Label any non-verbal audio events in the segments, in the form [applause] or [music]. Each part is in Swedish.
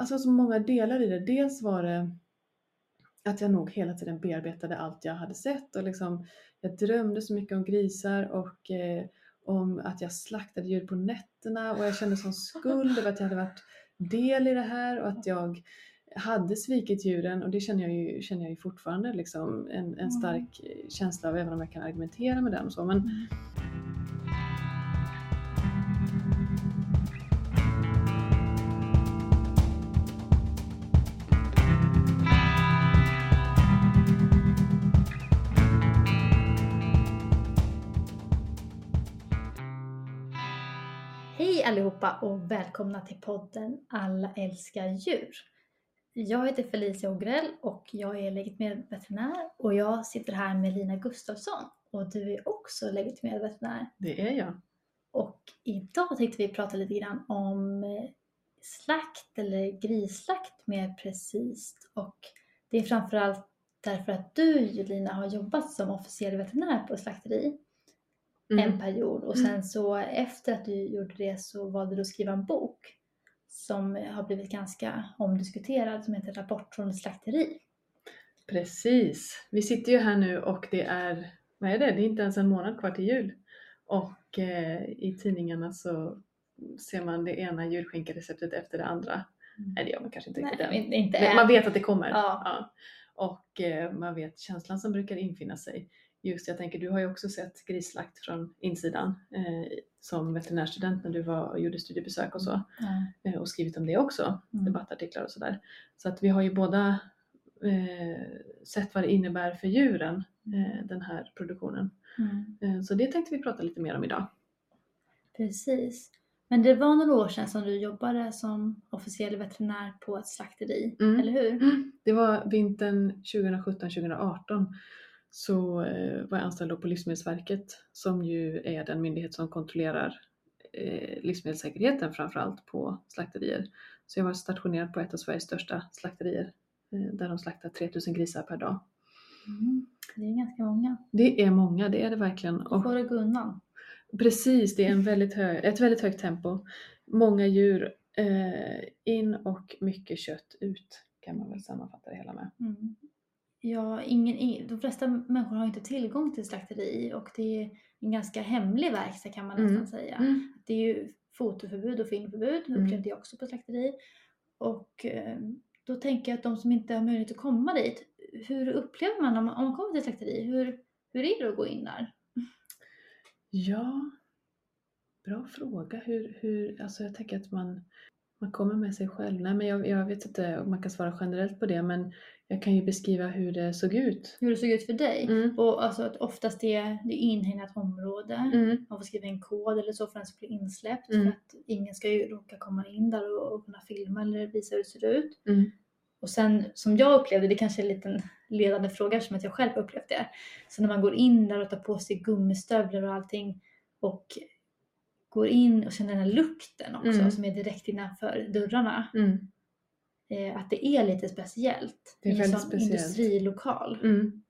alltså så många delar i det. Dels var det att jag nog hela tiden bearbetade allt jag hade sett och liksom jag drömde så mycket om grisar och eh, om att jag slaktade djur på nätterna och jag kände sån skuld över att jag hade varit del i det här och att jag hade svikit djuren och det känner jag ju, känner jag ju fortfarande liksom en, en stark känsla av även om jag kan argumentera med den och så. Men, allihopa och välkomna till podden Alla älskar djur. Jag heter Felicia Ogrell och jag är legitimerad veterinär och jag sitter här med Lina Gustafsson och du är också legitimerad veterinär. det är jag. Och idag tänkte vi prata lite grann om eh, slakt eller grisslakt mer precis. Och det är framförallt därför att du Lina har jobbat som officiell veterinär på ett slakteri en Mm. period och sen så efter att du gjorde det så valde du att skriva en bok som har blivit ganska omdiskuterad som heter Rapport från slakteri. Precis. Vi sitter ju här nu och det är, vad är det? Det är inte ens en månad kvar till jul. Och eh, i tidningarna så ser man det ena julskinkereceptet efter det andra. Nej det gör man kanske inte Nej, riktigt än. inte än. Man vet att det kommer. Ja. Och eh, man vet känslan som brukar infinna sig. Just jag tänker, du har ju också sett grisslakt från insidan eh, som veterinärstudent när du var och gjorde studiebesök och så. Ja. Eh, och skrivit om det också, Mm. debattartiklar och sådär. Så att vi har ju båda eh, sett vad det innebär för djuren, eh, den här produktionen. Mm. Eh, så det tänkte vi prata lite mer om idag. Precis. Men det var några år sedan som du jobbade som officiell veterinär på ett slakteri, Mm. eller hur? Det var vintern 2017-2018 så eh, var jag anställd då på Livsmedelsverket som ju är den myndighet som kontrollerar eh, livsmedelssäkerheten framförallt på slakterier. Så jag var stationerad på ett av Sveriges största slakterier eh, där de slaktar 3000 grisar per dag. Mm. Det är ganska många. Det är många, det är det verkligen. Och får det gå undan. precis, det är en väldigt hög, ett väldigt högt tempo. Många djur eh, in och mycket kött ut kan man väl sammanfatta det hela med. Mm. Ja, ingen, ing- de flesta människor har inte tillgång till slakteri och det är en ganska hemlig verkstad kan man Mm. nästan säga. Det är ju fotoförbud och filmförbud, Mm. upplevde jag också på slakteri. Och eh, då tänker jag att de som inte har möjlighet att komma dit, hur upplever man om man, om man kommer till slakteri? Hur, hur är det att gå in där? Ja, bra fråga. Hur, hur, alltså jag tänker att man, man kommer med sig själv. Nej, men jag, jag vet inte om man kan svara generellt på det, men jag kan ju beskriva hur det såg ut. Hur det såg ut för dig? Mm. Och alltså att oftast det, det är inhägnat område. Mm. Man får skriva en kod eller så för att den ska bli insläppt. Mm. För att ingen ska ju råka komma in där och, och kunna filma eller visa hur det ser ut. Mm. Och sen som jag upplevde, det kanske är en liten ledande fråga eftersom att jag själv upplevt det. Så när man går in där och tar på sig gummistövlar och allting och går in och känner den här lukten också Mm. som är direkt innanför dörrarna. Eh, att det är lite speciellt Det är väldigt sån speciellt. industrilokal. Mm.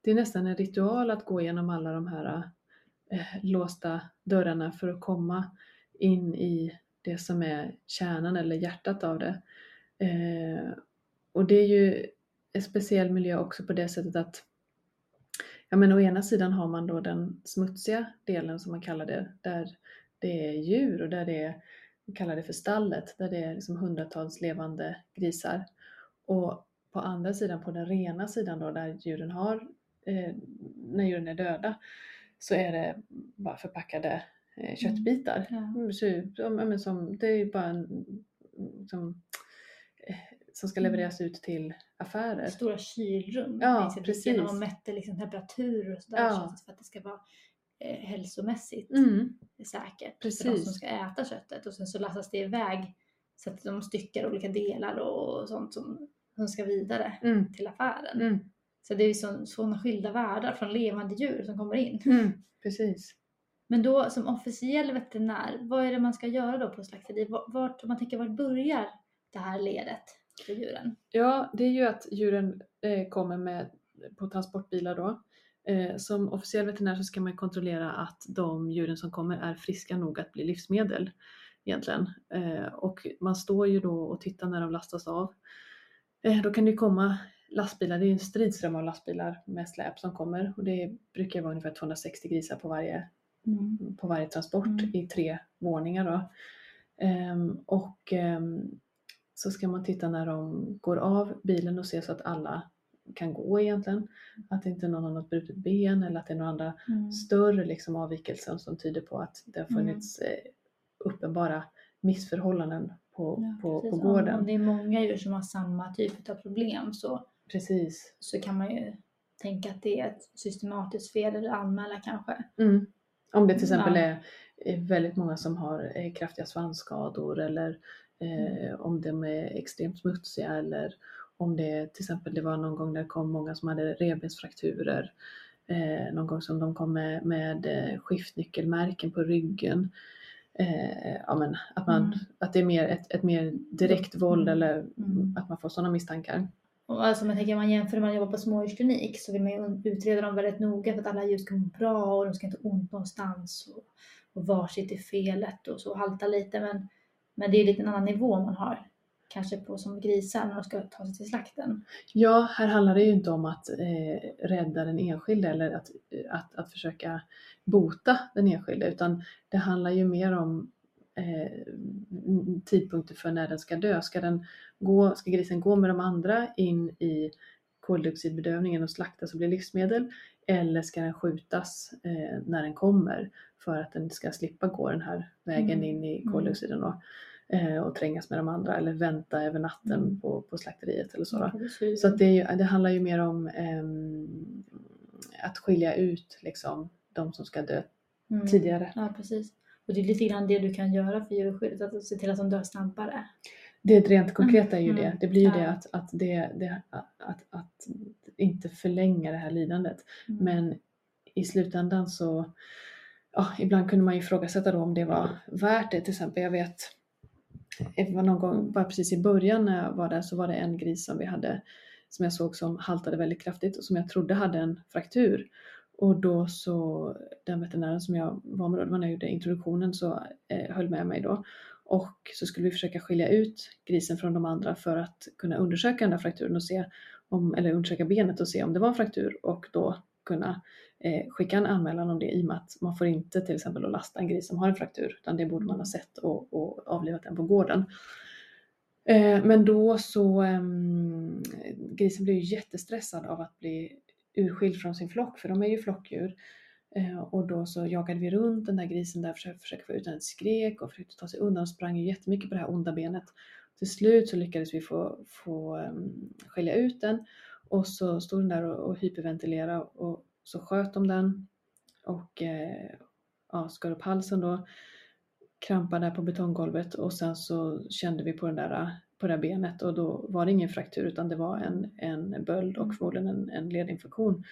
Det är nästan en ritual att gå igenom alla de här eh, låsta dörrarna för att komma in i det som är kärnan eller hjärtat av det. Eh, och det är ju en speciell miljö också på det sättet att ja, men å ena sidan har man då den smutsiga delen som man kallar det, där det är djur och där det är, kallar det för stallet, där det är liksom hundratals levande grisar. Och på andra sidan, på den rena sidan då, där djuren har, eh, när djuren är döda, så är det bara förpackade eh, köttbitar. Ja. Mm, ja, som, det är ju bara en, som, eh, som ska Mm. levereras ut till affärer. Stora kylrum Ja, i precis. och mätte liksom temperaturer och sådär Ja. för att det ska vara eh, hälsomässigt Mm, säkert för de som precis. ska äta köttet. Och sen så lastas det iväg så att de styckar olika delar och sånt som, som ska vidare Mm, till affären. mm, Så det är ju så, sådana skilda världar från levande djur som kommer in. mm, precis. Men då som officiell veterinär, vad är det man ska göra då på slakteri? Vart, om man tänker, vart börjar det här ledet för djuren? Ja, det är ju att djuren eh, kommer med, på transportbilar då. Eh, som officiell veterinär så ska man kontrollera att de djuren som kommer är friska nog att bli livsmedel egentligen. Eh, och man står ju då och tittar när de lastas av. Eh, då kan det komma lastbilar, det är en stridström av lastbilar med släp som kommer och det brukar vara ungefär 260 grisar på varje, Mm. på varje transport Mm. i tre våningar. Då. Ehm, och ehm, så ska man titta när de går av bilen och se så att alla kan gå egentligen. Att inte någon har något brutet ben eller att det är några andra Mm. större liksom avvikelser som tyder på att det har Mm. funnits eh, uppenbara missförhållanden på, Ja, på, på gården. Om det är många djur som har samma typ av problem så, Precis. så kan man ju tänka att det är ett systematiskt fel eller anmäla kanske. Mm. Om det till exempel Ja. är är väldigt många som har eh, kraftiga svansskador eller eh, Mm. om de är extremt smutsiga eller om det till exempel det var någon gång där det kom många som hade revbensfrakturer. Eh, någon gång som de kom med, med eh, skiftnyckelmärken på ryggen. Eh, ja, men att, man, Mm. att det är mer ett, ett mer direkt våld Mm. eller Mm. att man får sådana misstankar. Och alltså man tänker man jämför när man jobbar på smådjursklinik så vill man ju utreda dem väldigt noga för att alla djur ska må bra och de ska inte ha ont någonstans. Och, och var sitter felet och så halta lite. Men, men det är lite en annan nivå man har. Kanske på som grisar när de ska ta sig till slakten. Ja, här handlar det ju inte om att eh, rädda den enskilde eller att, att, att försöka bota den enskilde utan det handlar ju mer om eh, tidpunkter för när den ska dö. Ska, den gå, ska grisen gå med de andra in i koldioxidbedövningen och slaktas och bli livsmedel eller ska den skjutas eh, när den kommer för att den ska slippa gå den här vägen Mm. in i Mm. koldioxiden då, och trängas med de andra eller vänta över natten Mm. på, på slakteriet eller så. Mm. Så att det, ju, det handlar ju mer om ehm, att skilja ut liksom, de som ska dö Mm. tidigare. Ja, precis. Och det är lite grann det du kan göra för djurskyddet, att se till att de dör snabbare. Det rent konkreta är ju Mm, det. Det blir ju ja. det att, att, det, det att, att, inte förlänga det här lidandet. Mm. Men i slutändan så, ja, ibland kunde man ju ifrågasätta då om det var värt det. Till exempel, jag vet, var någon gång, bara precis i början när jag var där så var det en gris som vi hade, som jag såg som haltade väldigt kraftigt och som jag trodde hade en fraktur. Och då så, den veterinären som jag var med då, när jag gjorde introduktionen, så eh, höll med mig då. Och så skulle vi försöka skilja ut grisen från de andra för att kunna undersöka den där frakturen och se om, eller undersöka benet och se om det var en fraktur och då kunna eh, skicka en anmälan om det i och med att man får inte till exempel att lasta en gris som har en fraktur utan det borde man ha sett och, och avlivat den på gården. Eh, men då så, eh, grisen blev ju jättestressad av att bli urskild från sin flock för de är ju flockdjur. Eh, och då så jagade vi runt den där grisen där och försökte, försökte få ut den. Den skrek och försökte ta sig undan och sprang ju jättemycket på det här onda benet. Till slut så lyckades vi få, få um, skilja ut den och så stod den där och, och hyperventilerade och så sköt de den och eh, ja, skar upp halsen då, krampade där på betonggolvet och sen så kände vi på, den där, på det där benet och då var det ingen fraktur utan det var en, en böld och förmodligen en, en ledinfektion.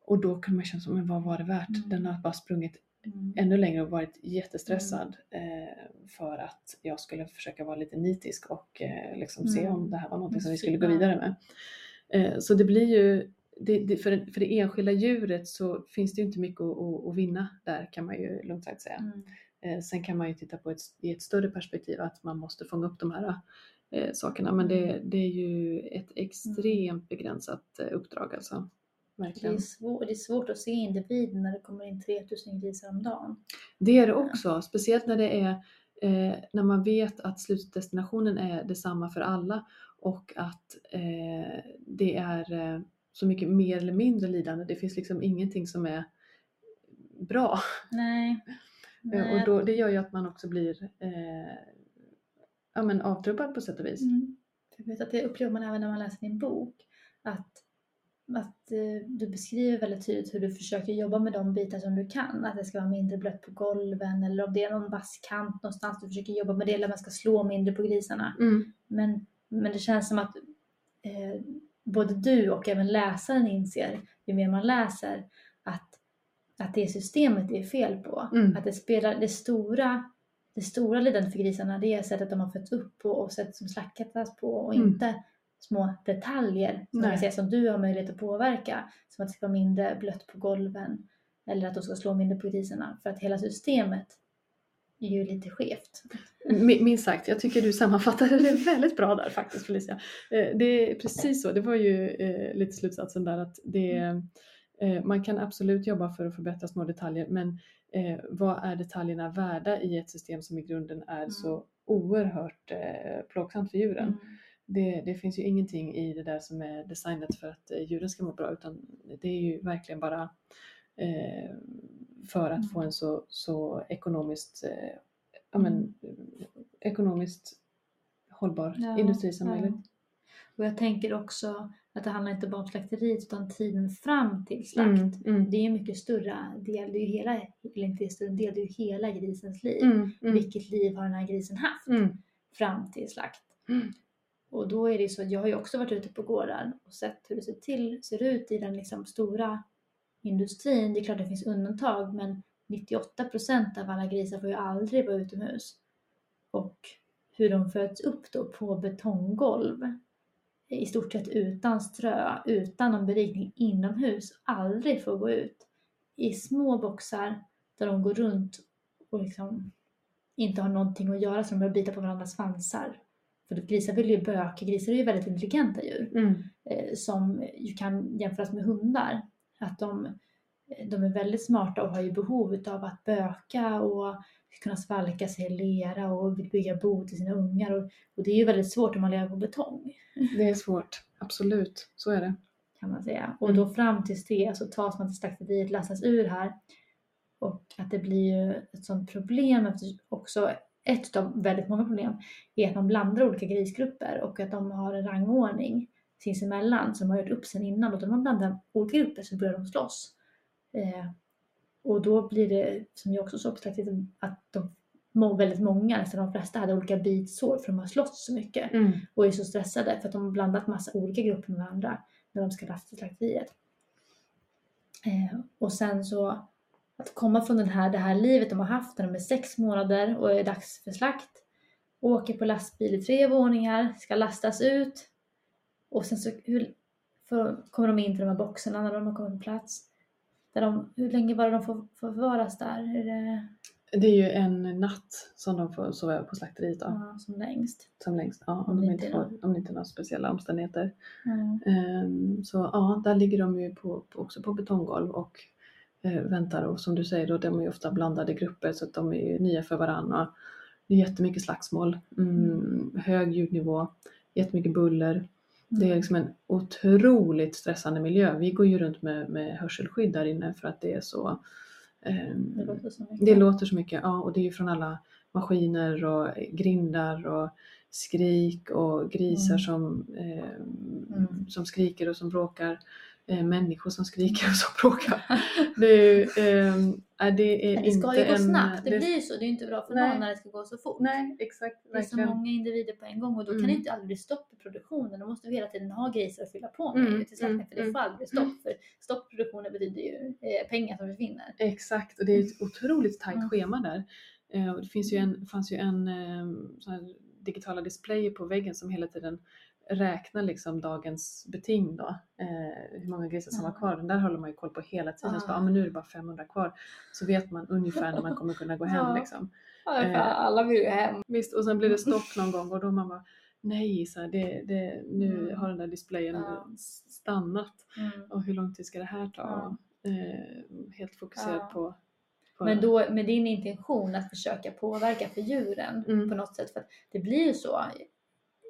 Och då kunde man känna som, men vad var det värt? Mm. Den har bara sprungit Mm. ännu längre och varit jättestressad eh, för att jag skulle försöka vara lite nitisk och eh, liksom se Mm. om det här var någonting som vi skulle gå vidare med. Eh, så det blir ju, det, det, för, det, för det enskilda djuret så finns det ju inte mycket att, att, att vinna där kan man ju lugnt sagt säga. Mm. Eh, sen kan man ju titta på ett, i ett större perspektiv att man måste fånga upp de här eh, sakerna men det, Mm. det är ju ett extremt begränsat eh, uppdrag alltså. Det, Verkligen. är svår, det är svårt att se individen när det kommer in 3000 grisar om dagen. Det är det också, speciellt när det är eh, när man vet att slutdestinationen är detsamma för alla och att eh, det är eh, så mycket mer eller mindre lidande. Det finns liksom ingenting som är bra. Nej. Eh, Och då, det gör ju att man också blir eh, ja, men avtrubbad på sätt och vis. Mm. Jag vet att det upplever man även när man läser din bok. Att, att eh, du beskriver väldigt tydligt hur du försöker jobba med de bitar som du kan. Att det ska vara mindre blött på golven eller om det är någon vass kant någonstans. Du försöker jobba med det eller man ska slå mindre på grisarna. Mm. Men, men det känns som att eh, både du och även läsaren inser, ju mer man läser, att, att det systemet det är fel på. Mm. Att det spelar det stora, det stora lidandet för grisarna, det är sättet de har fötts upp på och sättet som slaktas på och Mm. inte små detaljer som, säger, som du har möjlighet att påverka. Som att det ska vara mindre blött på golven eller att de ska slå mindre på grisarna. För att hela systemet är ju lite skevt. Mi- Minst sagt, jag tycker du sammanfattade det väldigt bra där faktiskt Felicia. Eh, Det är precis så, det var ju eh, lite slutsatsen där att det, eh, man kan absolut jobba för att förbättra små detaljer men vad är detaljerna värda i ett system som i grunden är Mm. så oerhört plågsamt för djuren? Mm. Det, det finns ju ingenting i det där som är designat för att djuren ska må bra utan det är ju verkligen bara för att få Mm. en så, så ekonomiskt, eh, ja, men, ekonomiskt hållbar Ja, industri som möjligt. ja. Och jag tänker också att det handlar inte bara om slakteriet utan tiden fram till slakt. Mm, mm, Det är en mycket större del, det är ju hela, eller inte större del, det är ju hela grisens liv. mm, mm, Vilket liv har den här grisen haft mm, fram till slakt? Mm. Och då är det ju så att jag har ju också varit ute på gårdar och sett hur det ser, till, ser ut i den liksom stora industrin. Det är klart det finns undantag men 98% av alla grisar får ju aldrig vara utomhus. Och hur de föds upp då på betonggolv i stort sett utan strö, utan någon berikning inomhus, aldrig får gå ut. I små boxar där de går runt och liksom inte har någonting att göra så de börjar bita på varandras svansar. För grisar vill ju böka, grisar är ju väldigt intelligenta djur mm, eh, som ju kan jämföras med hundar. Att de, de är väldigt smarta och har ju behov av att böka och kunna svalka sig i lera och vill bygga bo till sina ungar. Och, och det är ju väldigt svårt om man lever på betong Det är svårt, absolut, så är det. kan man säga. Och Mm. då fram tills det så tas man till slakteriet, lastas ur här. Och att det blir ju ett sånt problem, också ett av väldigt många problem, är att man blandar olika grisgrupper och att de har en rangordning sinsemellan som de har gjort upp sen innan. Och då när man blandar olika grupper så börjar de slåss. Eh, och då blir det, som jag också såg på slakteriet, att de må- väldigt många, nästan de flesta, hade olika bitsår för de har slåss så mycket Mm, och är så stressade för att de har blandat massa olika grupper med varandra när de ska lasta slakteriet. Eh, och sen så att komma från den här, det här livet de har haft när de är sex månader och är dags för slakt. Åker på lastbil i tre våningar, ska lastas ut. Och sen så hur, för, kommer de in till de här boxarna när de har kommit på plats. Där de, hur länge var det de får, får förvaras där? Är det Det är ju en natt som de får sova på slakteriet då, ja, som längst? som längst. Ja, om, Om de inte får, om det inte är några speciella omständigheter. Mm. Ehm, Så ja, där ligger de ju på, också på betonggolv och eh, väntar och som du säger då, de är ju ofta blandade grupper så att de är ju nya för varandra. Det är jättemycket slagsmål, mm, hög ljudnivå, jättemycket buller. Det är liksom en otroligt stressande miljö. Vi går ju runt med, med hörselskydd där inne för att det är så ehm, Det låter så mycket. det låter så mycket, ja, och det är ju från alla maskiner och grindar och skrik och grisar Mm. som, eh, Mm. som skriker och som bråkar. Eh, människor som skriker och som bråkar. [laughs] Det ehm, nej, det är det ska inte ju gå en... snabbt, det det- blir ju så. Det är inte bra för Nej. någon när det ska gå så fort. Nej, exakt. Det är så många individer på en gång och då kan Mm. det inte aldrig bli stopp i produktionen. Då måste vi hela tiden ha grisar att fylla på med Mm, till slakten mm, för det mm. får aldrig bli stopp. För stopp i produktionen betyder ju eh, pengar som försvinner. Exakt, och det är ett otroligt tajt Mm. schema där. Eh, och det finns ju en, fanns ju en eh, här digitala display på väggen som hela tiden räknar liksom dagens beting då. Eh, hur många grisar som var kvar. Den där håller man ju koll på hela tiden. Så bara, Ah. ah, men nu är det bara 500 kvar. Så vet man ungefär när man kommer kunna gå hem liksom. Ja, för alla vill ju hem. Visst, och sen blir det stopp [laughs] någon gång och då man bara Nej, så här, det, det, nu Mm. har den där displayen Ja. stannat. Mm. Och hur lång tid ska det här ta? Ja. Eh, helt fokuserad på, Men då med din intention att försöka påverka för djuren Mm. på något sätt. För att det blir ju så.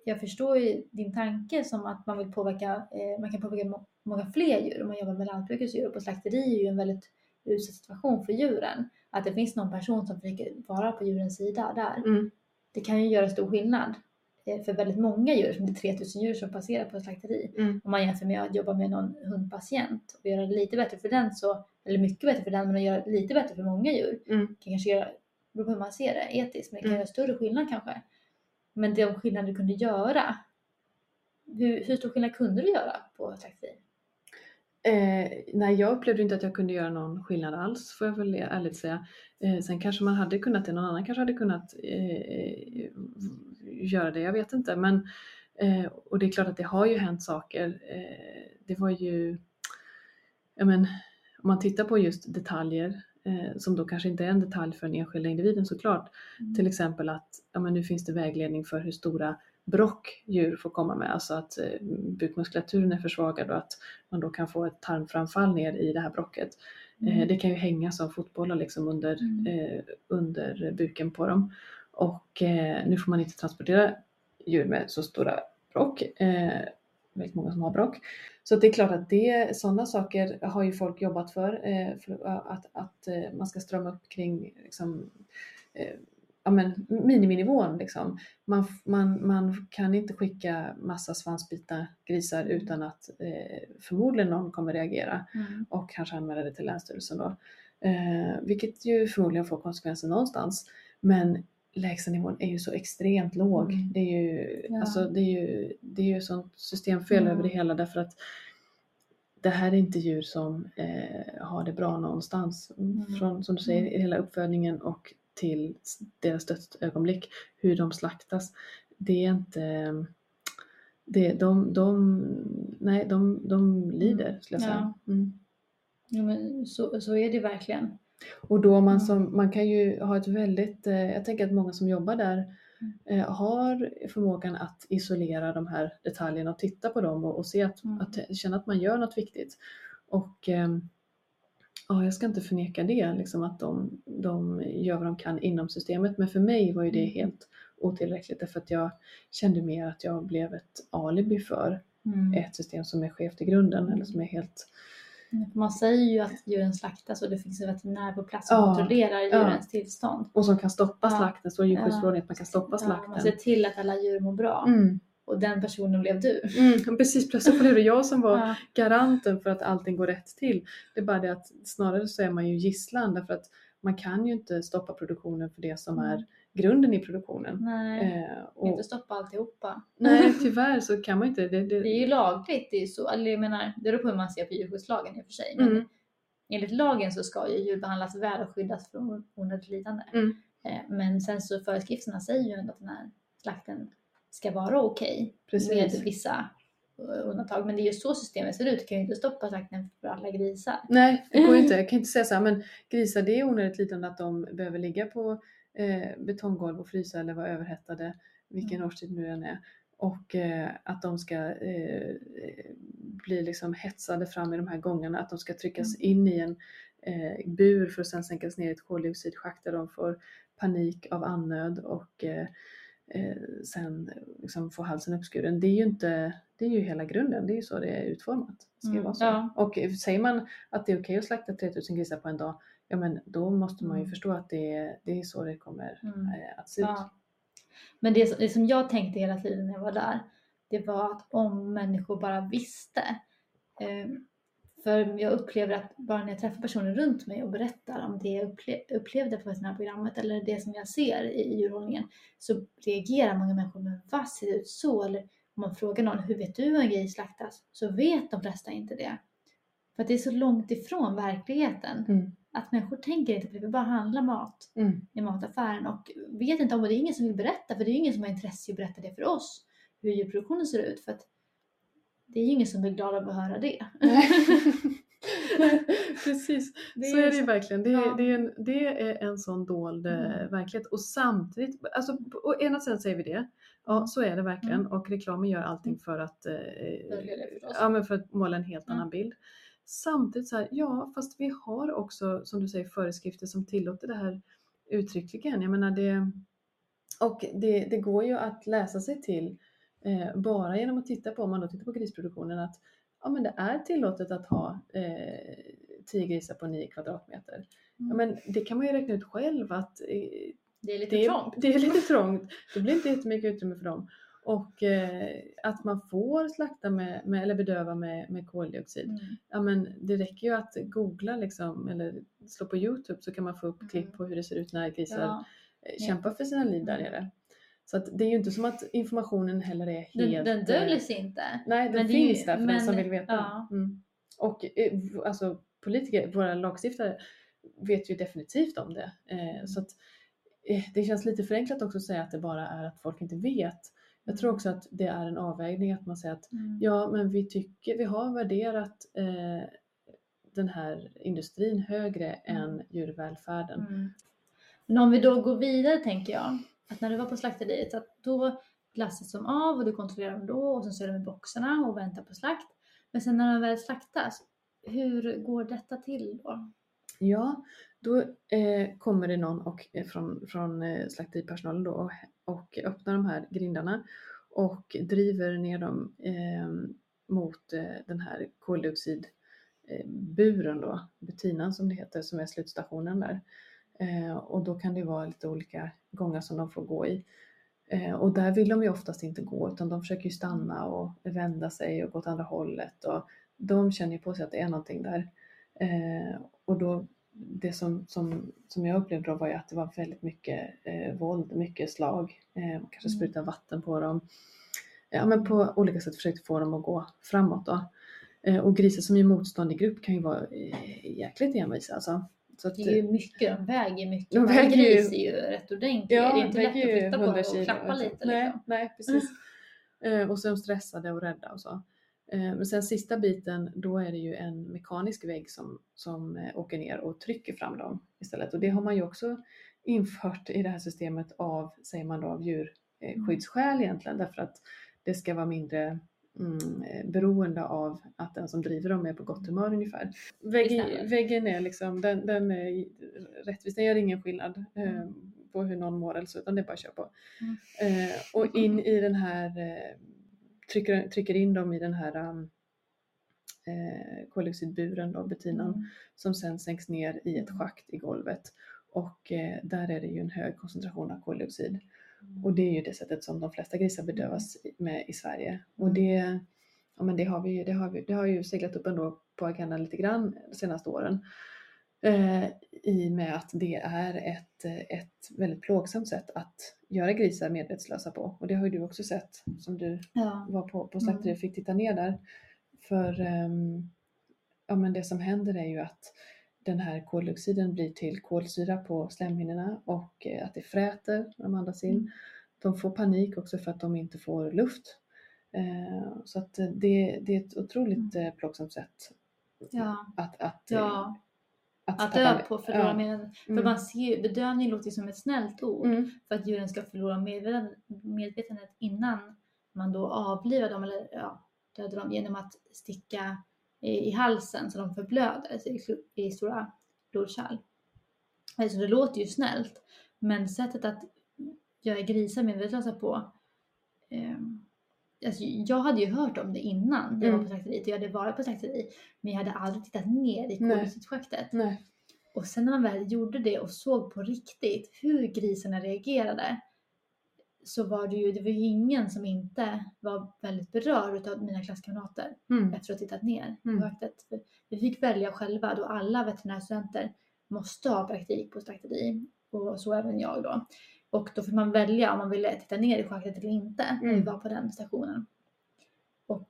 Jag förstår ju din tanke som att man vill påverka, eh, man kan påverka må- många fler djur om man jobbar med lantbrukets djur. Och på slakteri är ju en väldigt utsatt situation för djuren. Att det finns någon person som försöker vara på djurens sida där. Mm. Det kan ju göra stor skillnad eh, för väldigt många djur, som det är 3000 djur som passerar på ett slakteri. Mm. Om man jämför med att jobba med någon hundpatient och göra det lite bättre för den, så, eller mycket bättre för den, men att göra det lite bättre för många djur Mm. kan kanske göra, beror på hur man ser det etiskt, men det kan Mm. göra större skillnad kanske. Men de skillnader du kunde göra, hur, hur stor skillnad kunde du göra på taxi? Eh, nej, jag upplevde inte att jag kunde göra någon skillnad alls, får jag väl ärligt säga. Eh, sen kanske man hade kunnat det, någon annan kanske hade kunnat eh, göra det, jag vet inte. Men, eh, och det är klart att det har ju hänt saker. Eh, det var ju, ja men, om man tittar på just detaljer, som då kanske inte är en detalj för den enskilda individen såklart. Mm. Till exempel att ja, men nu finns det vägledning för hur stora brock djur får komma med, alltså att eh, bukmuskulaturen är försvagad och att man då kan få ett tarmframfall ner i det här brocket. Eh, Mm. det kan ju hänga som fotbollar liksom under, Mm. eh, under buken på dem. Och eh, nu får man inte transportera djur med så stora brock. Väldigt många som har brock. Så det är klart att det, sådana saker har ju folk jobbat för, eh, för att, att eh, man ska strömma upp kring liksom, eh, ja, men, miniminivån. Liksom. Man, man, man kan inte skicka massa svansbitna grisar utan att eh, förmodligen någon kommer reagera Mm. och kanske anmäla det till Länsstyrelsen då. Eh, vilket ju förmodligen får konsekvenser någonstans. Men lägstanivån är ju så extremt låg. Mm. Det är ju, Ja. alltså, det är ju, det är ju sånt systemfel Mm. över det hela därför att det här är inte djur som eh, har det bra någonstans. Mm. Från, som du säger, Mm. hela uppfödningen och till deras dödsögonblick, hur de slaktas. Det är inte... Det, de, de, nej, de, de lider skulle jag säga. Mm. Ja, men så, så är det verkligen. Och då man Mm. som, man kan ju ha ett väldigt, eh, jag tänker att många som jobbar där Mm. eh, har förmågan att isolera de här detaljerna och titta på dem och, och se att, Mm. att känna att man gör något viktigt. Och ehm, ja, jag ska inte förneka det, liksom att de, de gör vad de kan inom systemet. Men för mig var ju det helt otillräckligt därför att jag kände mer att jag blev ett alibi för Mm. ett system som är skevt i grunden eller som är helt Man säger ju att djuren slaktas och det finns en veterinär på plats som Ja, kontrollerar ja. djurens tillstånd. och som kan stoppa Ja. slakten, så djurskyddsförordningen att man kan stoppa Ja, man slakten. ser till att alla djur mår bra. Mm. Och den personen blev du. Mm, precis, plötsligt blev det jag som var [laughs] Ja. garanten för att allting går rätt till. Det är bara det att snarare så är man ju gisslan därför att man kan ju inte stoppa produktionen för det som är grunden i produktionen. Nej, Eh, och, inte stoppa alltihopa. [laughs] nej, [laughs] tyvärr så kan man inte. Det, det, Det är ju lagligt. Det är så. Eller jag menar, det beror på hur man ser på djurskyddslagen i och för sig. Men Mm. enligt lagen så ska ju djur behandlas väl och skyddas från onödigt lidande. Mm. Eh, Men sen så föreskrifterna säger ju ändå att den här slakten ska vara okej Precis. med vissa eh, undantag. Men det är ju så systemet ser ut. Du kan ju inte stoppa slakten för alla grisar. Nej, det går ju inte. Jag kan [laughs] inte säga så här, men grisar det är onödigt lidande att de behöver ligga på eh, betonggolv och frysa eller vara överhettade, vilken Mm. årstid nu än är. Och eh, att de ska eh, bli liksom hetsade fram i de här gångarna, att de ska tryckas Mm. in i en eh, bur för att sen sänkas ner i ett koldioxidschakt där de får panik av annöd och eh, eh, sen liksom få halsen uppskuren. Det är ju inte, det är ju hela grunden, det är ju så det är utformat. Ska Mm, vara så. ja. Och säger man att det är okej att slakta 3000 grisar på en dag, ja men då måste man ju Mm. förstå att det är, det är så det kommer Mm. eh, att se ut. Ja. Men det, det som jag tänkte hela tiden när jag var där, det var att om människor bara visste. Eh, för jag upplever att bara när jag träffar personer runt mig och berättar om det jag upple- upplevde på det här programmet eller det som jag ser i djurhållningen så reagerar många människor med vad ser det ut så? Eller om man frågar någon hur vet du hur en gris slaktas? Så vet de flesta inte det. För att det är så långt ifrån verkligheten. Mm. Att människor tänker inte på det, vi bara handlar mat Mm. i mataffären och vet inte om det. Det är ingen som vill berätta för det är ingen som har intresse att berätta det för oss. Hur djurproduktionen ser ut för att det är ju ingen som blir glad av att höra det. [laughs] Precis, Det så är är det ju verkligen. Det, är- Ja. det, är en, det är en sån dold eh, Mm. verklighet. Och samtidigt, alltså på å ena sidan säger vi det, ja så är det verkligen. Mm. Och reklamen gör allting Mm. för att, eh, ja, men för att måla en helt Mm. annan bild. Samtidigt så här, ja fast vi har också som du säger föreskrifter som tillåter det här uttryckligen. Jag menar det, och det, det går ju att läsa sig till eh, bara genom att titta på, om man då tittar på grisproduktionen, att ja, men det är tillåtet att ha eh, 10 grisar på 9 kvadratmeter. Ja, Mm. men det kan man ju räkna ut själv att eh, det är lite det, trångt. det är lite trångt. Det blir inte jättemycket utrymme för dem. Och eh, att man får slakta med, med eller bedöva med, med koldioxid. Mm. Ja men det räcker ju att googla liksom eller slå på Youtube så kan man få upp Mm. klipp på hur det ser ut när grisar Ja, eh, kämpar för sina liv där nere. Så att det är ju inte som att informationen heller är den, helt... den eh, döljs inte. Nej, den Men det är ju- finns där för den som men- vill veta. ja. Mm. Och eh, alltså politiker, våra lagstiftare vet ju definitivt om det. Eh, Mm. Så att eh, det känns lite förenklat också att säga att det bara är att folk inte vet. Jag tror också att det är en avvägning att man säger att Mm. ja, men vi tycker, vi har värderat eh, den här industrin högre än djurvälfärden. Mm. Men om vi då går vidare tänker jag, att när du var på slakteriet, att då glassas de av och du kontrollerar dem då och sen så är de i boxarna och väntar på slakt. Men sen när de väl slaktas, hur går detta till då? Ja, då eh, kommer det någon och, eh, från, från eh, slakteripersonalen då och, och öppnar de här grindarna och driver ner dem eh, mot eh, den här koldioxidburen då, butinan som det heter, som är slutstationen där. Eh, och då kan det vara lite olika gångar som de får gå i. Eh, och där vill de ju oftast inte gå utan de försöker ju stanna och vända sig och gå åt andra hållet och de känner ju på sig att det är någonting där. Eh, och då, det som, som, som jag upplevde då var ju att det var väldigt mycket eh, våld, mycket slag, eh, kanske Mm. spruta vatten på dem. Ja men på olika sätt försökte få dem att gå framåt då. Eh, och grisar som är motstånd i grupp kan ju vara eh, jäkligt envisa alltså. Så att, Det är ju mycket, de väger mycket. De väger ju- gris är ju rätt ordentlig. det är inte lätt att flytta på dem och klappa lite. Nej, Liksom. nej precis. Eh, och så är de stressade och rädda och så. Eh, men sen sista biten, då är det ju en mekanisk vägg som, som eh, åker ner och trycker fram dem istället. Och det har man ju också infört i det här systemet av, säger man då, av djurskyddsskäl egentligen. Därför att det ska vara mindre mm, eh, beroende av att den som driver dem är på gott humör ungefär. Väggen, väggen är liksom, den, den är rättvis, den gör ingen skillnad eh, Mm. på hur någon mår eller så, utan det är bara att köra på. Mm. Eh, och in i den här, eh, trycker, trycker in dem i den här um, eh, koldioxidburen då, butinan, Mm. som sen sänks ner i ett schakt i golvet. Och eh, där är det ju en hög koncentration av koldioxid. Och det är ju det sättet som de flesta grisar bedövas med i Sverige. Och det, ja, men det, har vi, det, har vi, det har ju seglat upp ändå på agendan lite grann de senaste åren. Eh, I och med att det är ett, eh, ett väldigt plågsamt sätt att göra grisar medvetslösa på. Och det har ju du också sett som du Ja. var på, på slakteriet och fick titta ner där. För ehm, ja, men det som händer är ju att den här koldioxiden blir till kolsyra på slemhinnorna och eh, att det fräter när de andas in. Mm. De får panik också för att de inte får luft. Så att det, det är ett otroligt eh, plågsamt sätt Ja. att, att, ja, att tappa dö på förlora ja. medvetande. För Mm. man ser ju, bedövning låter som ett snällt ord Mm. för att djuren ska förlora medvetandet, medvetandet innan man då avlivar dem eller ja, dödar dem genom att sticka i, i halsen så de förblöder i, i stora blodkärl. Alltså det låter ju snällt men sättet att göra grisar medvetslösa på ehm, Alltså, jag hade ju hört om det innan jag Mm. var på slakteriet och jag hade varit på slakteri men jag hade aldrig tittat ner i koldioxidschaktet. Och sen när man väl gjorde det och såg på riktigt hur grisarna reagerade så var det ju, det var ju ingen som inte var väldigt berörd av mina klasskamrater Mm. efter att ha tittat ner Mm. på schaktet. Vi fick välja själva då alla veterinärstudenter måste ha praktik på slakteri och så även jag då. Och då fick man välja om man ville titta ner i schaktet eller inte när vi Mm. var på den stationen. Och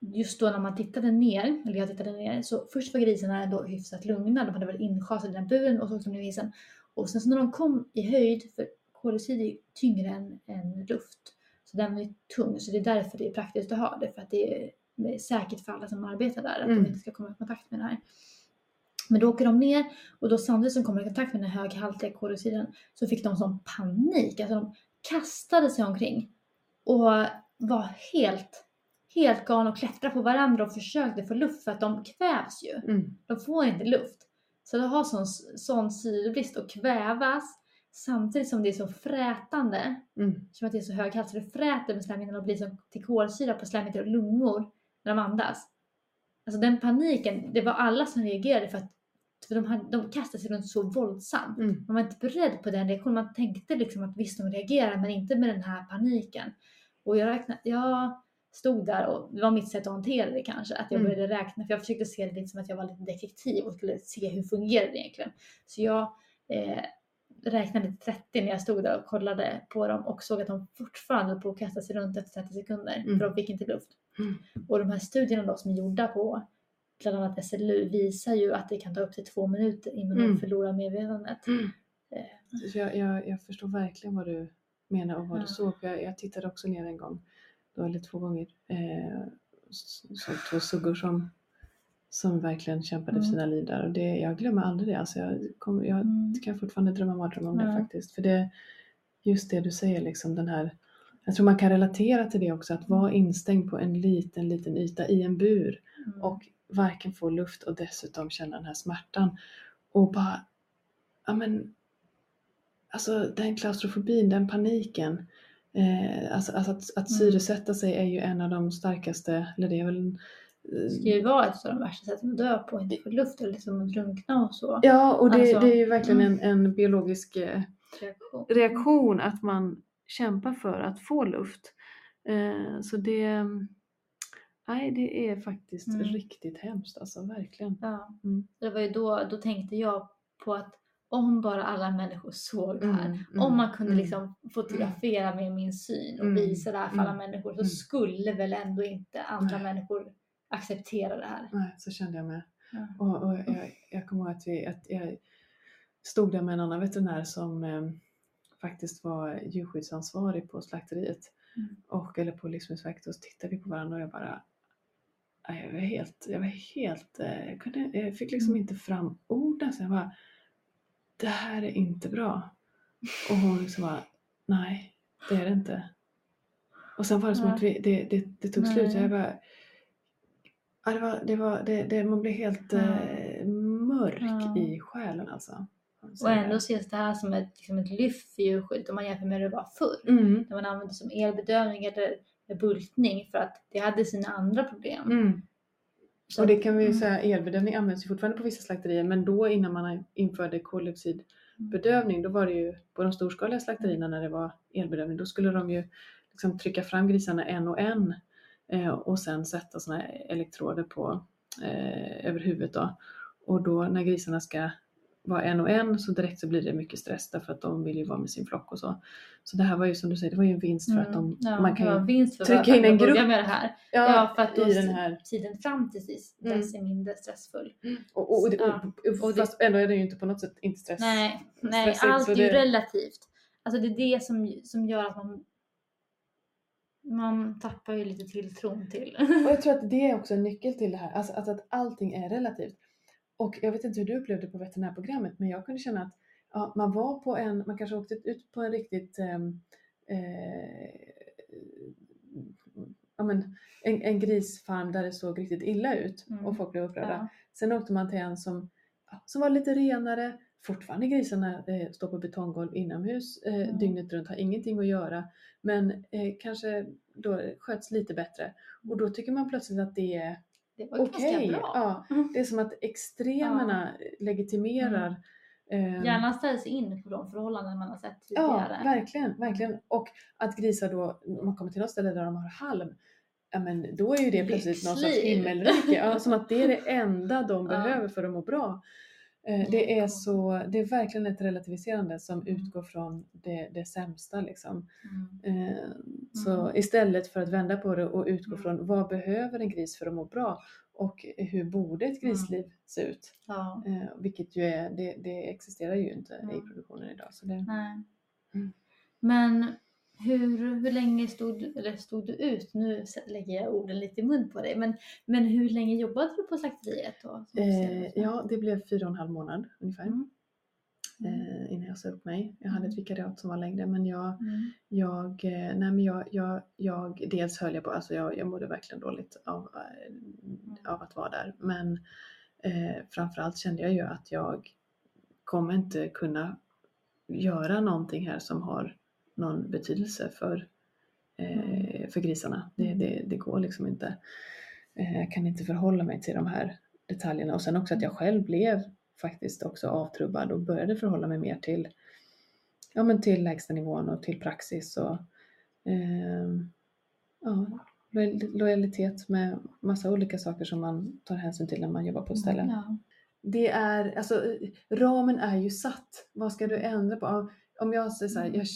just då när man tittade ner, eller jag tittade ner, så först var grisarna ändå hyfsat lugna. De hade varit inschasade i den buren och så åkte de ner i hissen. Och sen så när de kom i höjd, för koldioxid är tyngre än, än luft, så den ju tung. Så det är därför det är praktiskt att ha det, för att det är är säkert för alla som arbetar där, att Mm. de inte ska komma i kontakt med det här. Men då åker de ner och då samtidigt som de kommer i kontakt med den här höghaltiga koldioxiden så fick de sån panik. Alltså de kastade sig omkring och var helt, helt galna och klättrade på varandra och försökte få luft för att de kvävs ju. Mm. De får inte luft. Så de har sån, sån syrebrist och kvävas samtidigt som det är så frätande. Mm. Som att det är så höghalt så det fräter med slemhinnorna och blir som till kolsyra på slemhinnor och lungor när de andas. Alltså den paniken, det var alla som reagerade för att för de, hade, de kastade sig runt så våldsamt. Mm. Man var inte beredd på den reaktionen. Man tänkte liksom att visst de reagerar men inte med den här paniken. Och jag, räknade, jag stod där och det var mitt sätt att hantera det kanske. Att jag Mm. började räkna för jag försökte se det lite som att jag var lite detektiv och skulle se hur fungerar det egentligen. Så jag eh, räknade till 30 när jag stod där och kollade på dem och såg att de fortfarande på att kasta sig runt efter 30 sekunder Mm. för de fick inte luft. Mm. Och de här studierna då som är gjorda på bland annat SLU visar ju att det kan ta upp till två minuter innan Mm. de förlorar medvetandet. Mm. Eh, Så Jag, jag, jag förstår verkligen vad du menar och vad Ja. du såg. Jag, jag tittade också ner en gång, då, eller två gånger. Eh, såg två suggor som som verkligen kämpade för Mm. sina liv där. Och det, jag glömmer aldrig det. Alltså jag, kom, jag Mm. kan fortfarande drömma mardrömmar om det Ja. faktiskt. För det, just det du säger, liksom den här, jag tror man kan relatera till det också, att vara instängd på en liten, liten yta i en bur Mm. och varken få luft och dessutom känna den här smärtan. Och bara, ja men, alltså den klaustrofobin, den paniken. Eh, alltså, alltså att, att Mm. syresätta sig är ju en av de starkaste, eller det är väl eh, Det ska ju vara ett av de värsta sätten att dö på, inte få luft eller liksom att drunkna och så. Ja, och det, Alltså, det är ju verkligen mm. en, en biologisk eh, Reaktion. reaktion att man kämpar för att få luft. Eh, så det, nej, det är faktiskt Mm. riktigt hemskt, alltså verkligen. Ja. Mm. Det var ju då, då tänkte jag på att om bara alla människor såg det här, Mm, mm, om man kunde mm. liksom fotografera med min syn och Mm, visa det här för alla mm, människor så skulle väl ändå inte andra Nej. människor acceptera det här. Nej, så kände jag med. Ja. Och, och jag, jag kommer ihåg att, vi, att jag stod där med en annan veterinär som eh, faktiskt var djurskyddsansvarig på slakteriet. Och, eller på Livsmedelsverket och så tittade vi på varandra och jag bara jag var helt, jag var helt, eh, jag, kunde, jag fick liksom Mm. inte fram orden så jag bara det här är inte bra. Och hon liksom bara nej, det är det inte. Och sen var det som Ja. att vi, det, det, det tog Nej. slut jag bara Ja, det var, det var, det, det, man blev helt Ja. eh, mörk Ja. i själen alltså. Och ändå ses det här som ett, liksom ett lyft för djurskydd om man jämför med hur det var förr. Mm. När man använde som elbedövning eller bultning för att det hade sina andra problem. Mm. Så Och det kan vi ju mm. säga, elbedövning används ju fortfarande på vissa slakterier men då innan man införde koldioxidbedövning då var det ju på de storskaliga slakterierna när det var elbedövning då skulle de ju liksom trycka fram grisarna en och en eh, och sen sätta här elektroder på eh, över huvudet då. Och då när grisarna ska vara en och en så direkt så blir det mycket stress därför att de vill ju vara med sin flock och så. Så det här var ju som du säger, det var ju en vinst för att de, Mm. ja, man kan det ju trycka in en grupp. med det här. ja, Ja, för att då i den här tiden fram till dess, Mm. är mindre stressfull. Och, och, och, Ja. och, Och det- fast ändå är det ju inte på något sätt inte stress. Nej, nej allt är ju det- relativt. Alltså det är det som, som gör att man man tappar ju lite tilltron till. Och jag tror att det är också en nyckel till det här, alltså, alltså att allting är relativt. Och jag vet inte hur du upplevde på veterinärprogrammet, men jag kunde känna att ja, man var på en, man kanske åkte ut på en riktigt ehm, eh, ja, men, en, en grisfarm där det såg riktigt illa ut Mm. och folk blev upprörda. Ja. Sen åkte man till en som, som var lite renare, fortfarande grisarna eh, står på betonggolv inomhus eh, Mm. dygnet runt, har ingenting att göra. Men eh, kanske då sköts lite bättre. Och då tycker man plötsligt att det är Det var okej. ganska bra. Ja, det är som att extremerna legitimerar eh, Gärna ställs in på de förhållanden man har sett Ja, tidigare. verkligen, verkligen. Och att grisar då, om man kommer till något ställe där de har halm, ja men då är ju det plötsligt någon sorts Lyxliv. himmelrike. Ja, som att det är det [laughs] enda de Ja. behöver för att må bra. Eh, Det är, så, det är verkligen ett relativiserande som Mm. utgår från det, det sämsta. Liksom. Mm. Eh, Så Mm. istället för att vända på det och utgå Mm. från vad behöver en gris för att må bra och hur borde ett Mm. grisliv se ut? Ja, Eh, Vilket ju är, det, det existerar ju inte i Mm. produktionen idag. Så det. Mm. Men hur, hur länge stod eller stod du ut? Nu lägger jag orden lite i mun på dig. Men, men hur länge jobbade du på slakteriet då? Eh, ja, det blev fyra och en halv månad ungefär Mm. Mm. eh, innan jag sa upp mig. Jag hade Mm. ett vikariat som var längre men jag, Mm. jag, eh, nej, men jag, jag, jag dels höll jag på, alltså jag, jag mådde verkligen dåligt av, eh, av att vara där men eh, framförallt kände jag ju att jag kommer inte kunna göra någonting här som har någon betydelse för, eh, för grisarna. Det, Mm. det, det går liksom inte. Eh, jag kan inte förhålla mig till de här detaljerna och sen också att jag själv blev faktiskt också avtrubbad och började förhålla mig mer till, ja, men till lägstanivån och till praxis och ehm, ja, lojal- lojalitet med massa olika saker som man tar hänsyn till när man jobbar på ett ställe. Ja. Det är, alltså ramen är ju satt. Vad ska du ändra på? Om jag säger så här, jag,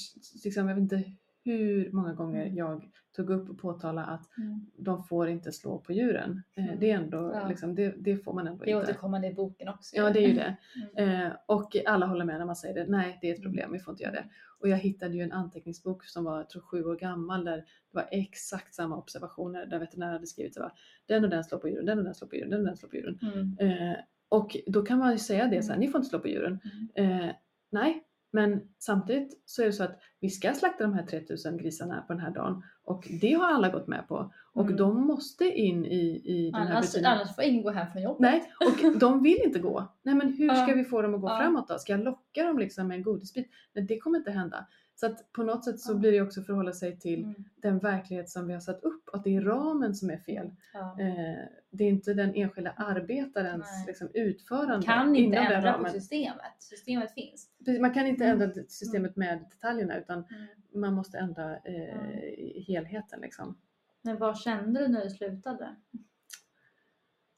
liksom, jag vet inte hur många gånger Mm. jag tog upp och påtalade att Mm. de får inte slå på djuren. Mm. Det, är ändå, Ja. liksom, det, det får man ändå Det inte. återkommande i boken också. Ja, det är ju det. [laughs] Mm. Eh, och alla håller med när man säger det. Nej, det är ett Mm. problem, vi får inte göra det. Och jag hittade ju en anteckningsbok som var, jag tror sju år gammal, där det var exakt samma observationer, där veterinären hade skrivit här, den och den slår på djuren, den och den slår på djuren, den och den slår på djuren. Mm. Eh, och då kan man ju säga det så här, Mm. ni får inte slå på djuren. Mm. Eh, nej, men samtidigt så är det så att vi ska slakta de här 3000 grisarna på den här dagen och det har alla gått med på. Och Mm. de måste in i, i den här Annars, rutinen. annars får ingen gå hem från jobbet. Nej, och de vill inte gå. Nej men hur ska vi få dem att gå framåt då? Ska jag locka dem liksom med en godisbit? Nej det kommer inte hända. Så att på något sätt så blir det också förhålla sig till Mm. den verklighet som vi har satt upp. Att det är ramen som är fel. Ja. Eh, det är inte den enskilda arbetarens Nej. liksom, utförande kan inte den ändra på systemet. Systemet finns. Man kan inte Mm. ändra systemet med detaljerna utan Mm. man måste ändra eh, helheten. Liksom. Men vad kände du när du slutade?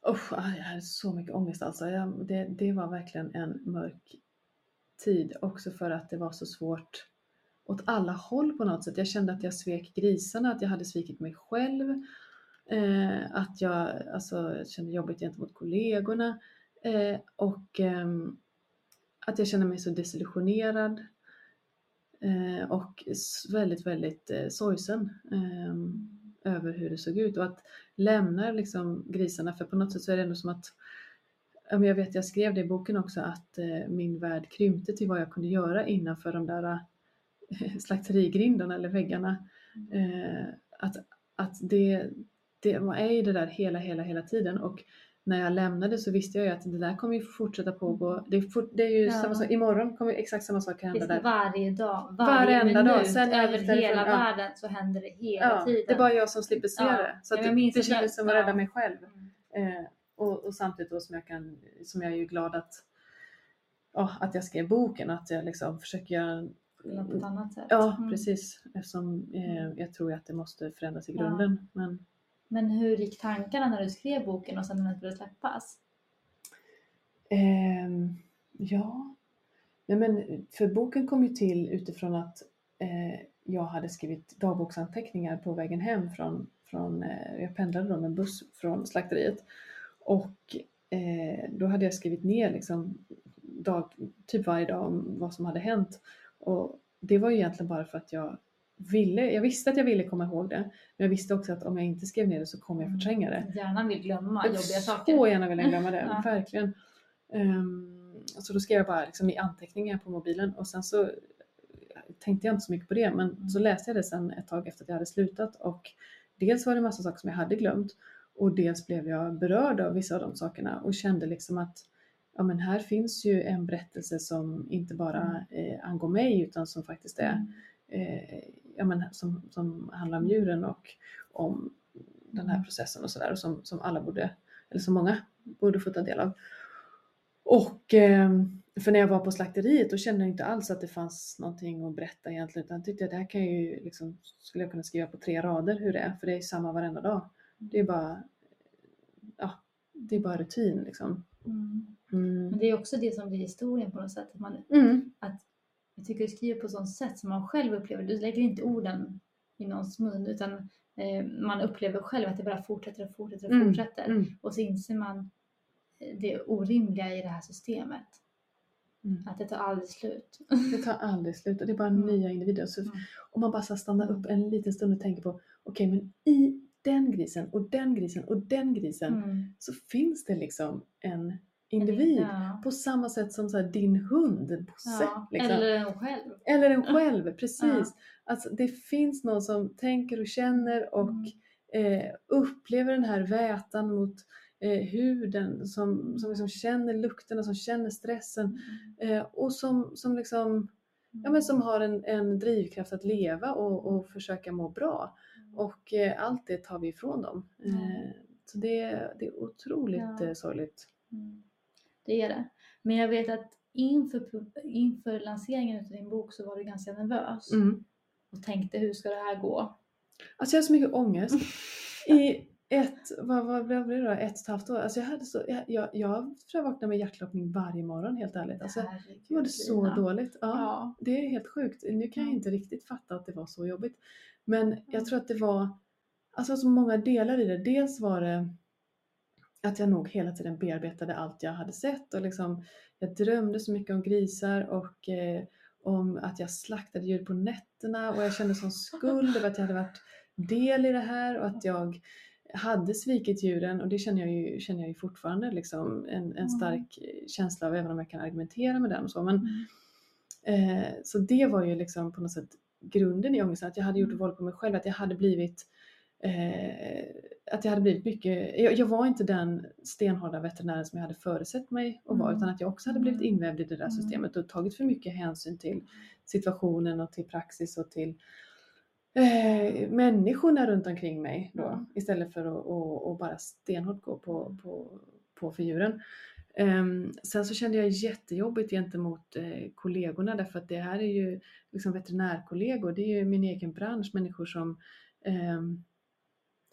Usch, aj, jag hade så mycket ångest alltså. Jag, det, det var verkligen en mörk tid också för att det var så svårt åt alla håll på något sätt. Jag kände att jag svek grisarna, att jag hade svikit mig själv. Eh, att jag alltså, kände jobbigt gentemot kollegorna. Eh, och eh, att jag kände mig så desillusionerad. Eh, och väldigt, väldigt eh, sorgsen. Ehm, över hur det såg ut och att lämna liksom grisarna för på något sätt så är det ändå som att jag vet jag skrev det i boken också att eh, min värld krympte till vad jag kunde göra innanför de där [laughs] slakterigrindarna eller väggarna. Eh, att att det, det man är i det där hela, hela, hela tiden och när jag lämnade så visste jag ju att det där kommer ju fortsätta pågå. Det är, fort, det är ju Ja. samma sak, imorgon kommer exakt samma sak hända där. varje dag, varje Varenda minut, dag. Sen över hela ja. världen så händer det hela Ja, tiden. det är bara jag som slipper se Ja. det. Så Ja, det, det kändes som att ja. rädda mig själv. Mm. Eh, och, och samtidigt då som jag kan, som jag är ju glad att, ja, att jag skrev boken, att jag liksom försöker göra Eller på ett annat sätt. Ja, Mm. precis. Eftersom eh, jag tror att det måste förändras i Ja. grunden. Men, Men hur gick tankarna när du skrev boken och sen när den skulle släppas? ehm, ja, Nej, men för boken kom ju till utifrån att eh, jag hade skrivit dagboksanteckningar på vägen hem från, från eh, jag pendlade då med buss från slakteriet. Och eh, då hade jag skrivit ner liksom dag, typ varje dag om vad som hade hänt. Och det var ju egentligen bara för att jag ville, jag visste att jag ville komma ihåg det. Men jag visste också att om jag inte skrev ner det så kommer jag förtränga det. Hjärnan vill glömma Jag jobbiga så saker. gärna vill jag glömma det, [laughs] Ja. verkligen. Um, så då skrev jag bara liksom i anteckningar på mobilen och sen så tänkte jag inte så mycket på det men Mm. så läste jag det sen ett tag efter att jag hade slutat och dels var det massa saker som jag hade glömt och dels blev jag berörd av vissa av de sakerna och kände liksom att ja men här finns ju en berättelse som inte bara eh, angår mig utan som faktiskt är Mm. eh, ja, men, som, som handlar om djuren och om den här Mm. processen och sådär och som, som alla borde, eller som många borde få ta del av. Och eh, för när jag var på slakteriet då kände jag inte alls att det fanns någonting att berätta egentligen utan tyckte att det här kan jag ju liksom, skulle jag kunna skriva på tre rader hur det är för det är samma varenda dag. Det är bara, ja, det är bara rutin liksom. Mm. Mm. Men det är också det som blir historien på något sätt. Att man, Mm. jag tycker du skriver på sånt sätt som man själv upplever. Du lägger inte orden i någons mun utan eh, man upplever själv att det bara fortsätter och fortsätter och Mm. fortsätter. Mm. Och så inser man eh, det orimliga i det här systemet. Mm. Att det tar aldrig slut. Det tar aldrig slut och det är bara [laughs] Mm. nya individer. Så Mm. om man bara stannar upp en liten stund och tänker på okej men i den grisen och den grisen och den grisen Mm. så finns det liksom en individ Ja. på samma sätt som så här, din hund Bosse. Ja. liksom. Eller en själv. Eller en själv, precis. Ja. Alltså, det finns någon som tänker och känner och Mm. eh, upplever den här vätan mot eh, huden, som, som liksom känner lukterna, som känner stressen eh, och som, som, liksom, ja, men som har en, en drivkraft att leva och, och försöka må bra. Och eh, allt det tar vi ifrån dem. Mm. Eh, så det, det är otroligt Ja. eh, sorgligt. Mm. Det är det. Men jag vet att inför, inför lanseringen av din bok så var du ganska nervös Mm. och tänkte hur ska det här gå? Alltså jag har så mycket ångest. [laughs] I ett, vad, vad blev det då? Ett och ett halvt år. Alltså jag, hade så, jag, jag, jag tror jag vaknade med hjärtklappning varje morgon helt ärligt. Alltså, jag mådde så dåligt. Ja, Ja. Det är helt sjukt. Nu kan jag Ja. inte riktigt fatta att det var så jobbigt. Men jag tror att det var alltså så många delar i det. Dels var det att jag nog hela tiden bearbetade allt jag hade sett och liksom jag drömde så mycket om grisar och eh, om att jag slaktade djur på nätterna och jag kände sån skuld över att jag hade varit del i det här och att jag hade svikit djuren och det känner jag ju, känner jag ju fortfarande liksom en, en stark känsla av även om jag kan argumentera med den och så. Men, Mm. eh, så det var ju liksom på något sätt grunden i ångesten, att jag hade gjort Mm. våld på mig själv, att jag hade blivit eh, att jag hade blivit mycket, jag, jag var inte den stenhårda veterinären som jag hade föresett mig att vara Mm. utan att jag också hade blivit Mm. invävd i det där Mm. systemet och tagit för mycket hänsyn till situationen och till praxis och till eh, människorna runt omkring mig då Mm. istället för att, att, att bara stenhårt gå på, på, på för djuren. Ehm, sen så kände jag jättejobbigt gentemot eh, kollegorna därför att det här är ju liksom veterinärkollegor, det är ju min egen bransch, människor som ehm,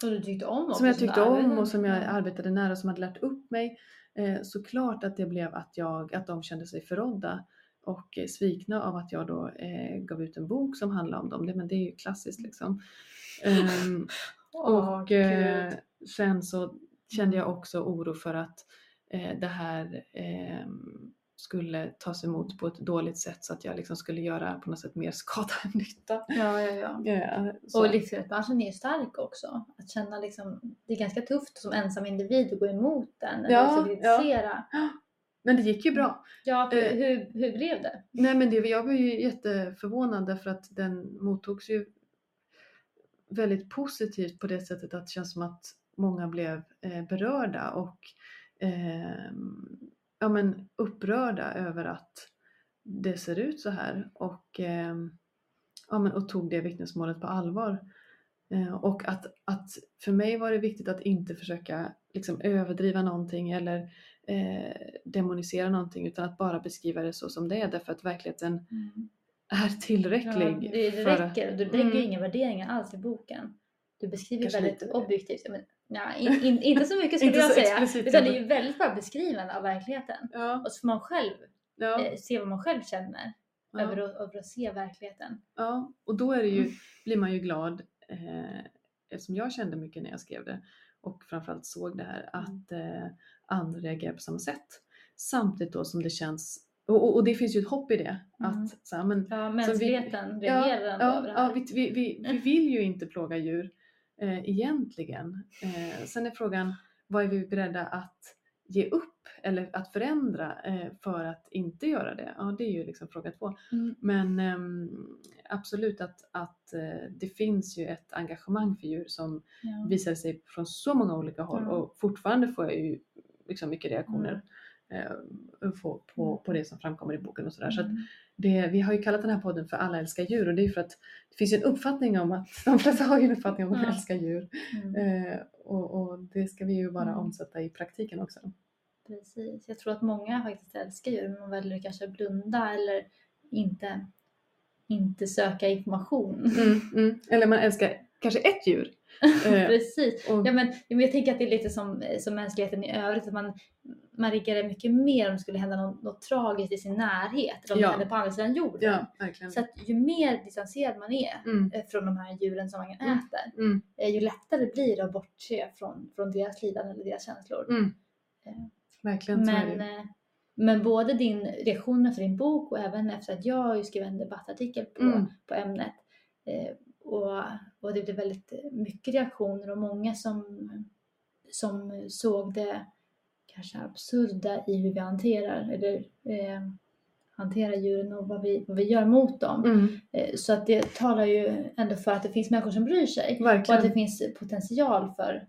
Och du tyckte om också? som jag tyckte om arbetade och som jag arbetade nära och som hade lärt upp mig. Eh, såklart att det blev att, jag, att de kände sig förrådda och eh, svikna av att jag då eh, gav ut en bok som handlar om dem. Det, men det är ju klassiskt liksom. Ehm, [laughs] Åh, och eh, sen så kände jag också oro för att eh, det här ehm, skulle tas emot på ett dåligt sätt så att jag liksom skulle göra på något sätt mer [laughs] skada än nytta. Ja, ja, ja. Ja, så. Och livsmedelsbranschen är ju stark också. Att känna liksom, det är ganska tufft som ensam individ att gå emot den eller Ja, kritisera. [gasps] Men det gick ju bra. Ja, för Eh. hur, hur blev det? Nej men det, jag var ju jätteförvånad därför att den mottogs ju väldigt positivt på det sättet att det känns som att många blev eh, berörda och eh, ja, men upprörda över att det ser ut så här och, eh, ja, men, och tog det vittnesmålet på allvar. Eh, och att, att för mig var det viktigt att inte försöka liksom, överdriva någonting eller eh, demonisera någonting utan att bara beskriva det så som det är därför att verkligheten är tillräcklig. Ja, det, det för att- räcker. Du lägger Mm. inga värderingar alls i boken. Du beskriver väldigt lite. objektivt. Men, ja, in, in, inte så mycket [laughs] skulle jag säga. Utan det är ju väldigt bra beskrivande av verkligheten. Ja, Och så får man själv ja, eh, se vad man själv känner över, ja, att, över att se verkligheten. ja. Och då är det ju, Mm. blir man ju glad eh, eftersom jag kände mycket när jag skrev det och framförallt såg det här Mm. att eh, andra reagerar på samma sätt. Samtidigt då som det känns, och, och, och det finns ju ett hopp i det, Mm. att så här, men, Ja, vi- mänskligheten ja, reagerar ändå ja, över det ja, här. vi, vi, vi, vi vill ju inte plåga djur eh, egentligen. Eh, sen är frågan, vad är vi beredda att ge upp eller att förändra eh, för att inte göra det? Ja, det är ju liksom fråga två. Mm. Men ehm, absolut att, att eh, det finns ju ett engagemang för djur som Ja. visar sig från så många olika håll Ja. och fortfarande får jag ju liksom mycket reaktioner eh, på, på, på det som framkommer i boken och sådär. Så att Mm. Det, vi har ju kallat den här podden för Alla älskar djur och det är för att det finns ju en uppfattning om att [laughs] de flesta har ju en uppfattning om att de Ja. älskar djur. Mm. Eh, och, och det ska vi ju bara Mm. omsätta i praktiken också. Precis. Jag tror att många faktiskt älskar djur men man väljer att kanske blunda eller inte, inte söka information. Mm, mm. Eller man älskar kanske ett djur. [laughs] Eh, Precis. och, Ja, men, ja, men jag tänker att det är lite som, som mänskligheten i övrigt. Att man, man reagerar mycket mer om det skulle hända något, något tragiskt i sin närhet. Eller om Ja. det händer på andra sidan jorden. ja. Så att ju mer distanserad man är Mm, eh, från de här djuren som man Mm. äter. mm, eh, Ju lättare blir det att bortse från, från deras lidande eller deras känslor. mm. Verkligen Men, men både din reaktioner för din bok och även efter att jag skrivit en debattartikel på, Mm. på ämnet. Eh, och, och det blev väldigt mycket reaktioner och många som, som såg det kanske absurda i hur vi hanterar, eller, eh, hanterar djuren och vad vi, vad vi gör mot dem. Mm, Eh, så att det talar ju ändå för att det finns människor som bryr sig och att verkligen. det finns potential för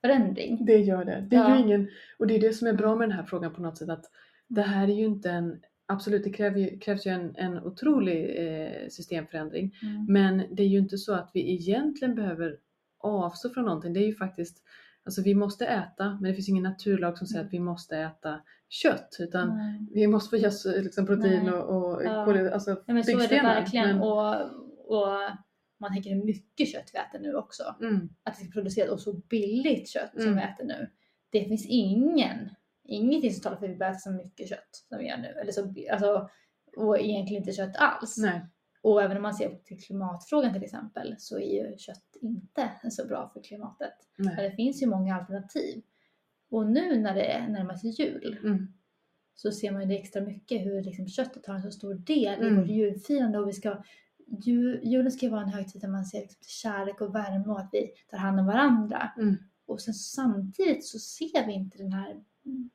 förändring. Det gör det. Det är Ja. ju ingen, och det är det som är bra med den här frågan på något sätt att det här är ju inte en, absolut det kräver ju, krävs ju en, en otrolig eh, systemförändring Mm. men det är ju inte så att vi egentligen behöver avstå från någonting. Det är ju faktiskt, alltså vi måste äta men det finns ingen naturlag som säger Mm. att vi måste äta kött utan Mm. vi måste få oss liksom, protein Nej. och, och Ja. alltså, Ja, men så är det byggstenar. verkligen. Men, Och, och man tänker hur mycket kött vi äter nu också. mm, Att det är producerat och så billigt kött som Mm. vi äter nu. Det finns ingen, ingenting som talar för att vi bör äta så mycket kött som vi gör nu. Eller så, alltså, och egentligen inte kött alls. nej. Och även om man ser till klimatfrågan till exempel så är ju kött inte så bra för klimatet. Nej. det finns ju många alternativ. Och nu när det närmar sig jul Mm. så ser man ju det extra mycket hur liksom köttet har en så stor del i Mm. vårt julfirande och vi ska ju, julen ska ju vara en högtid där man ser liksom kärlek och värme och att vi tar hand om varandra. Mm. Och sen samtidigt så ser vi inte den här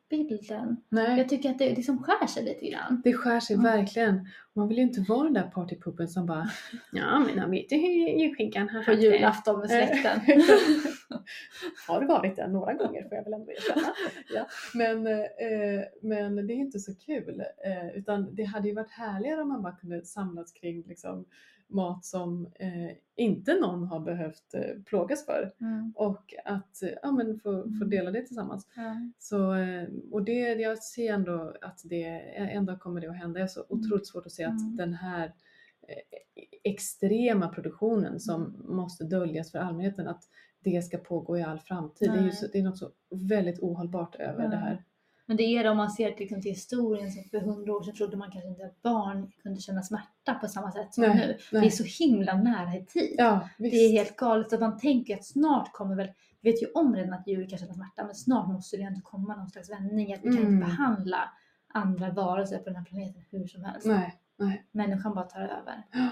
bilden. Nej. Jag tycker att det liksom skär sig lite grann. Det skär sig Mm. verkligen. Man vill ju inte vara den där partypuppen som bara [laughs] Ja men han vet ju hur julskinkan har På haft det." julafton med släkten. [laughs] har varit där några gånger får jag väl ändå erkänna. [laughs] Ja. Men, eh, men det är inte så kul. Eh, utan det hade ju varit härligare om man bara kunde samlas kring liksom, mat som eh, inte någon har behövt eh, plågas för. Mm. Och att eh, ja, men få, få Mm. dela det tillsammans. Ja. Så, eh, och det, jag ser ändå att det en dag kommer det att hända. Jag är så Mm. otroligt svårt att se att Mm. den här eh, extrema produktionen som Mm. måste döljas för allmänheten, att det ska pågå i all framtid. Det är, ju Nej. så, det är något så väldigt ohållbart över Ja. det här. Men det är det om man ser till, liksom, till historien. Så för hundra år sedan trodde man kanske inte att barn kunde känna smärta på samma sätt som Nej, nu. nej. Det är så himla nära i tid. Ja. Det är helt galet att man tänker att snart kommer väl, vi vet ju om redan att djur kan känna smärta, men snart måste det ändå komma någon slags vändning. Att vi kan Mm. inte behandla andra varelser på den här planeten hur som helst. Nej, nej. Människan bara tar över. [gasps]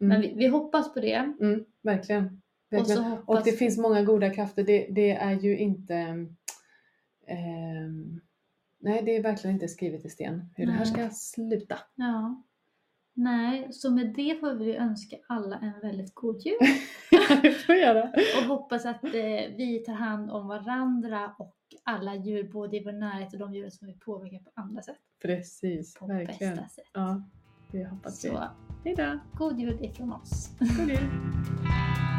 Mm. Men vi, vi hoppas på det. Mm, verkligen. Och, verkligen. Och det finns många goda krafter. Det, det är ju inte... ehm, nej, det är verkligen inte skrivet i sten hur det här Nej. ska sluta. Ja. Nej, så med det får vi önska alla en väldigt god jul. [laughs] det får göra. Och hoppas att eh, vi tar hand om varandra och alla djur, både i vår närhet och de djur som vi påverkar på andra sätt. Precis, På verkligen. bästa sätt. Ja, det hoppas vi. Så Hej då! god jul ifrån oss. God jul! [laughs]